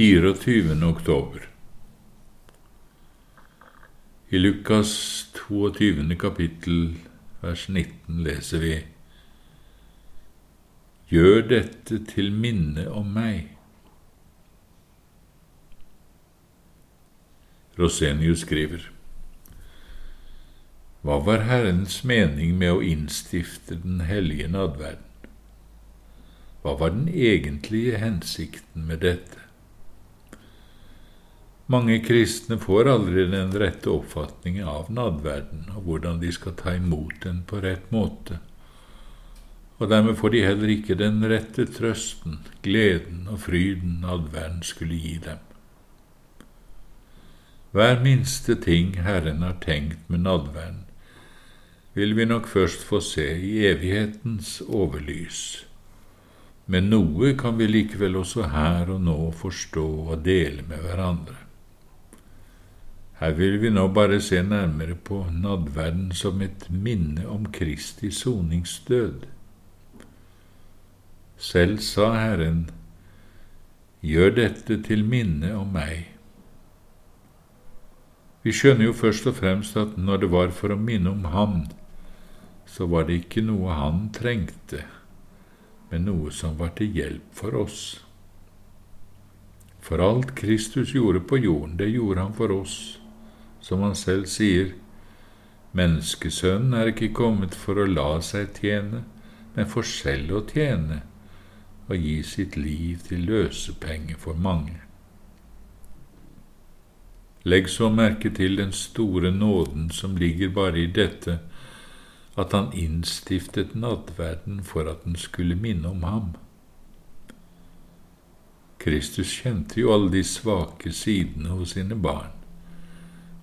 24. oktober. I Lukas 22. kapittel, vers 19, leser vi Gjør dette til minne om meg. Rosenius skriver Hva var Herrens mening med å innstifte den hellige nadverden? Hva var den egentlige hensikten med dette? Mange kristne får aldri den rette oppfatningen av nadverden og hvordan de skal ta imot den på rett måte, og dermed får de heller ikke den rette trøsten, gleden og fryden nadverden skulle gi dem. Hver minste ting Herren har tenkt med nadverden, vil vi nok først få se i evighetens overlys. Men noe kan vi likevel også her og nå forstå og dele med hverandre. Her vil vi nå bare se nærmere på nadverden som et minne om Kristi soningsdød. Selv sa Herren, Gjør dette til minne om meg. Vi skjønner jo først og fremst at når det var for å minne om Ham, så var det ikke noe Han trengte, men noe som var til hjelp for oss. For alt Kristus gjorde på jorden, det gjorde Han for oss som han selv sier, Menneskesønnen er ikke kommet for å la seg tjene, men for selv å tjene og gi sitt liv til løsepenge for mange. Legg så merke til den store nåden som ligger bare i dette at han innstiftet nattverden for at den skulle minne om ham. Kristus kjente jo alle de svake sidene hos sine barn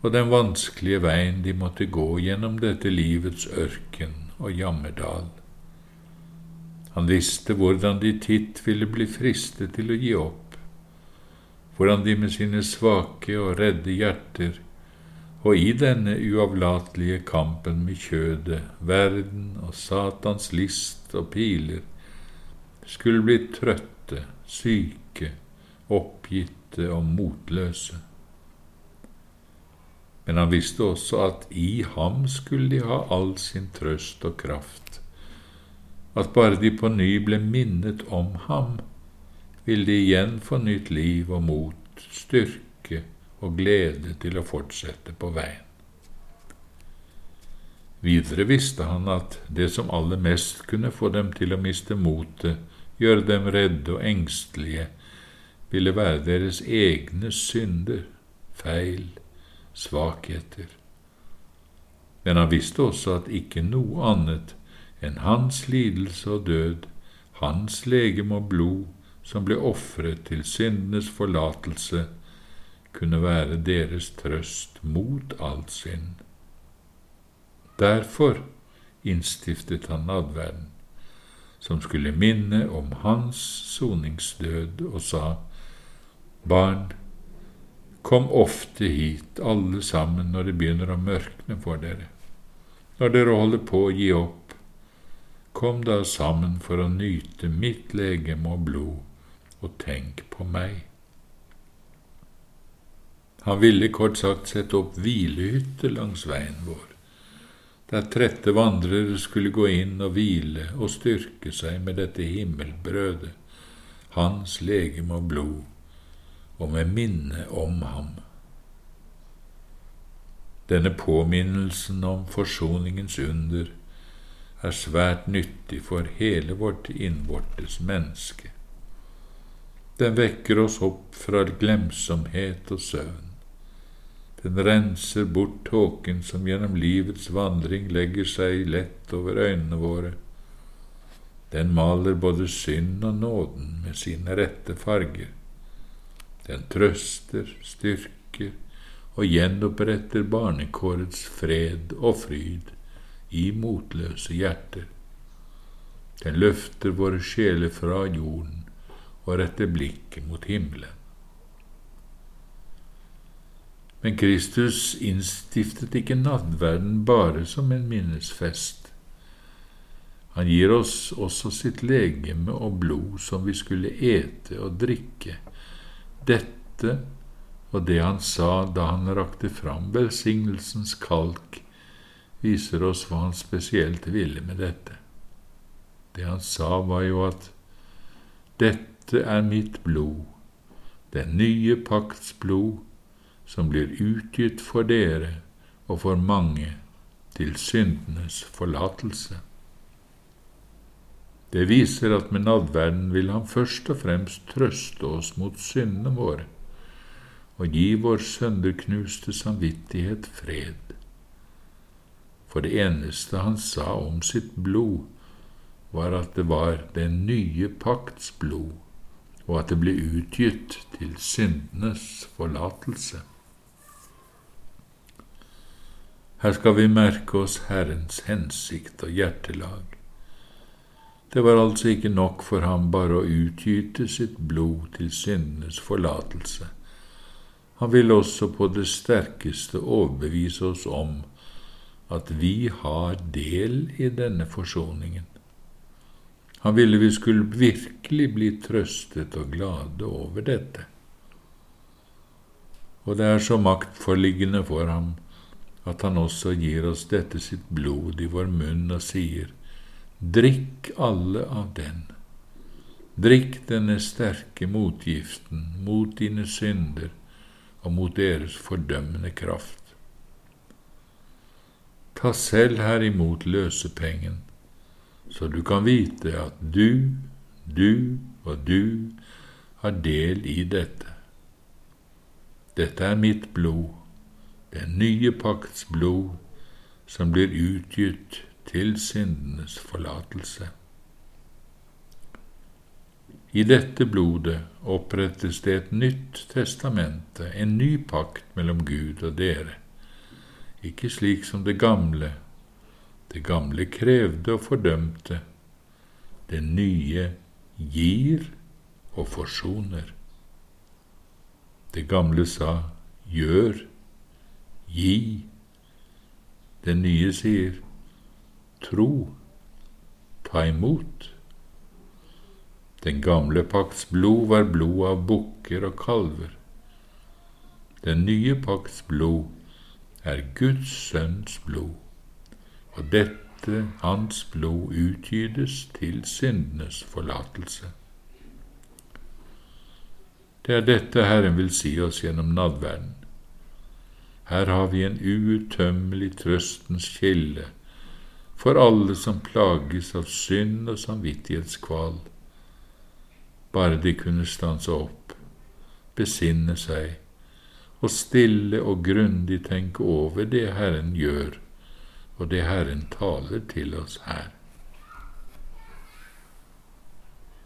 og den vanskelige veien de måtte gå gjennom dette livets ørken og jammerdal. Han visste hvordan de titt ville bli fristet til å gi opp, hvordan de med sine svake og redde hjerter og i denne uavlatelige kampen med kjødet, verden og Satans list og piler, skulle bli trøtte, syke, oppgitte og motløse men han visste også at i ham skulle de ha all sin trøst og kraft, at bare de på ny ble minnet om ham, ville de igjen få nytt liv og mot, styrke og glede til å fortsette på veien. Videre visste han at det som aller mest kunne få dem til å miste motet, gjøre dem redde og engstelige, ville være deres egne synder, feil, svakheter. Men han visste også at ikke noe annet enn hans lidelse og død, hans legeme og blod, som ble ofret til syndenes forlatelse, kunne være deres trøst mot all synd. Derfor innstiftet han nadverden, som skulle minne om hans soningsdød, og sa, Barn, Kom ofte hit, alle sammen, når det begynner å mørkne for dere. Når dere holder på å gi opp, kom da sammen for å nyte mitt legeme og blod, og tenk på meg. Han ville kort sagt sette opp hvilehytte langs veien vår, der trette vandrere skulle gå inn og hvile og styrke seg med dette himmelbrødet, hans legeme og blod og med minne om ham. Denne påminnelsen om forsoningens under er svært nyttig for hele vårt innvortes menneske. Den vekker oss opp fra glemsomhet og søvn. Den renser bort tåken som gjennom livets vandring legger seg lett over øynene våre. Den maler både synd og nåden med sine rette farger. Den trøster, styrker og gjenoppretter barnekårets fred og fryd i motløse hjerter. Den løfter våre sjeler fra jorden og retter blikket mot himmelen. Men Kristus innstiftet ikke nattverden bare som en minnesfest. Han gir oss også sitt legeme og blod som vi skulle ete og drikke Dette og det han sa da han rakte fram velsignelsens kalk, viser oss hva han spesielt ville med dette. Det han sa, var jo at dette er mitt blod, den nye pakts blod, som blir utgitt for dere og for mange til syndenes forlatelse. Det viser at med nadverden vil han først og fremst trøste oss mot syndene våre og gi vår sønderknuste samvittighet fred. For det eneste han sa om sitt blod, var at det var den nye pakts blod, og at det ble utgitt til syndenes forlatelse. Her skal vi merke oss Herrens hensikt og hjertelag. Det var altså ikke nok for ham bare å utgyte sitt blod til syndenes forlatelse. Han ville også på det sterkeste overbevise oss om at vi har del i denne forsoningen. Han ville vi skulle virkelig bli trøstet og glade over dette. Og det er så maktforliggende for ham at han også gir oss dette sitt blod i vår munn og sier, Drikk alle av den. Drikk denne sterke motgiften mot dine synder og mot deres fordømmende kraft. Ta selv her imot løsepengen, så du kan vite at du, du og du har del i dette. Dette er mitt blod, den nye pakts blod, som blir utgitt til syndenes forlatelse. I dette blodet opprettes det et nytt testamente, en ny pakt mellom Gud og dere, ikke slik som det gamle. Det gamle krevde og fordømte, det nye gir og forsoner. Det gamle sa gjør gi. Det nye sier tro, ta imot. Den gamle pakts blod var blod av bukker og kalver. Den nye pakts blod er Guds sønns blod, og dette hans blod utgytes til syndenes forlatelse. Det er dette Herren vil si oss gjennom nadverden. Her har vi en uuttømmelig trøstens kilde for alle som plages av synd og samvittighetskval. Bare de kunne stanse opp, besinne seg og stille og grundig tenke over det Herren gjør, og det Herren taler til oss her.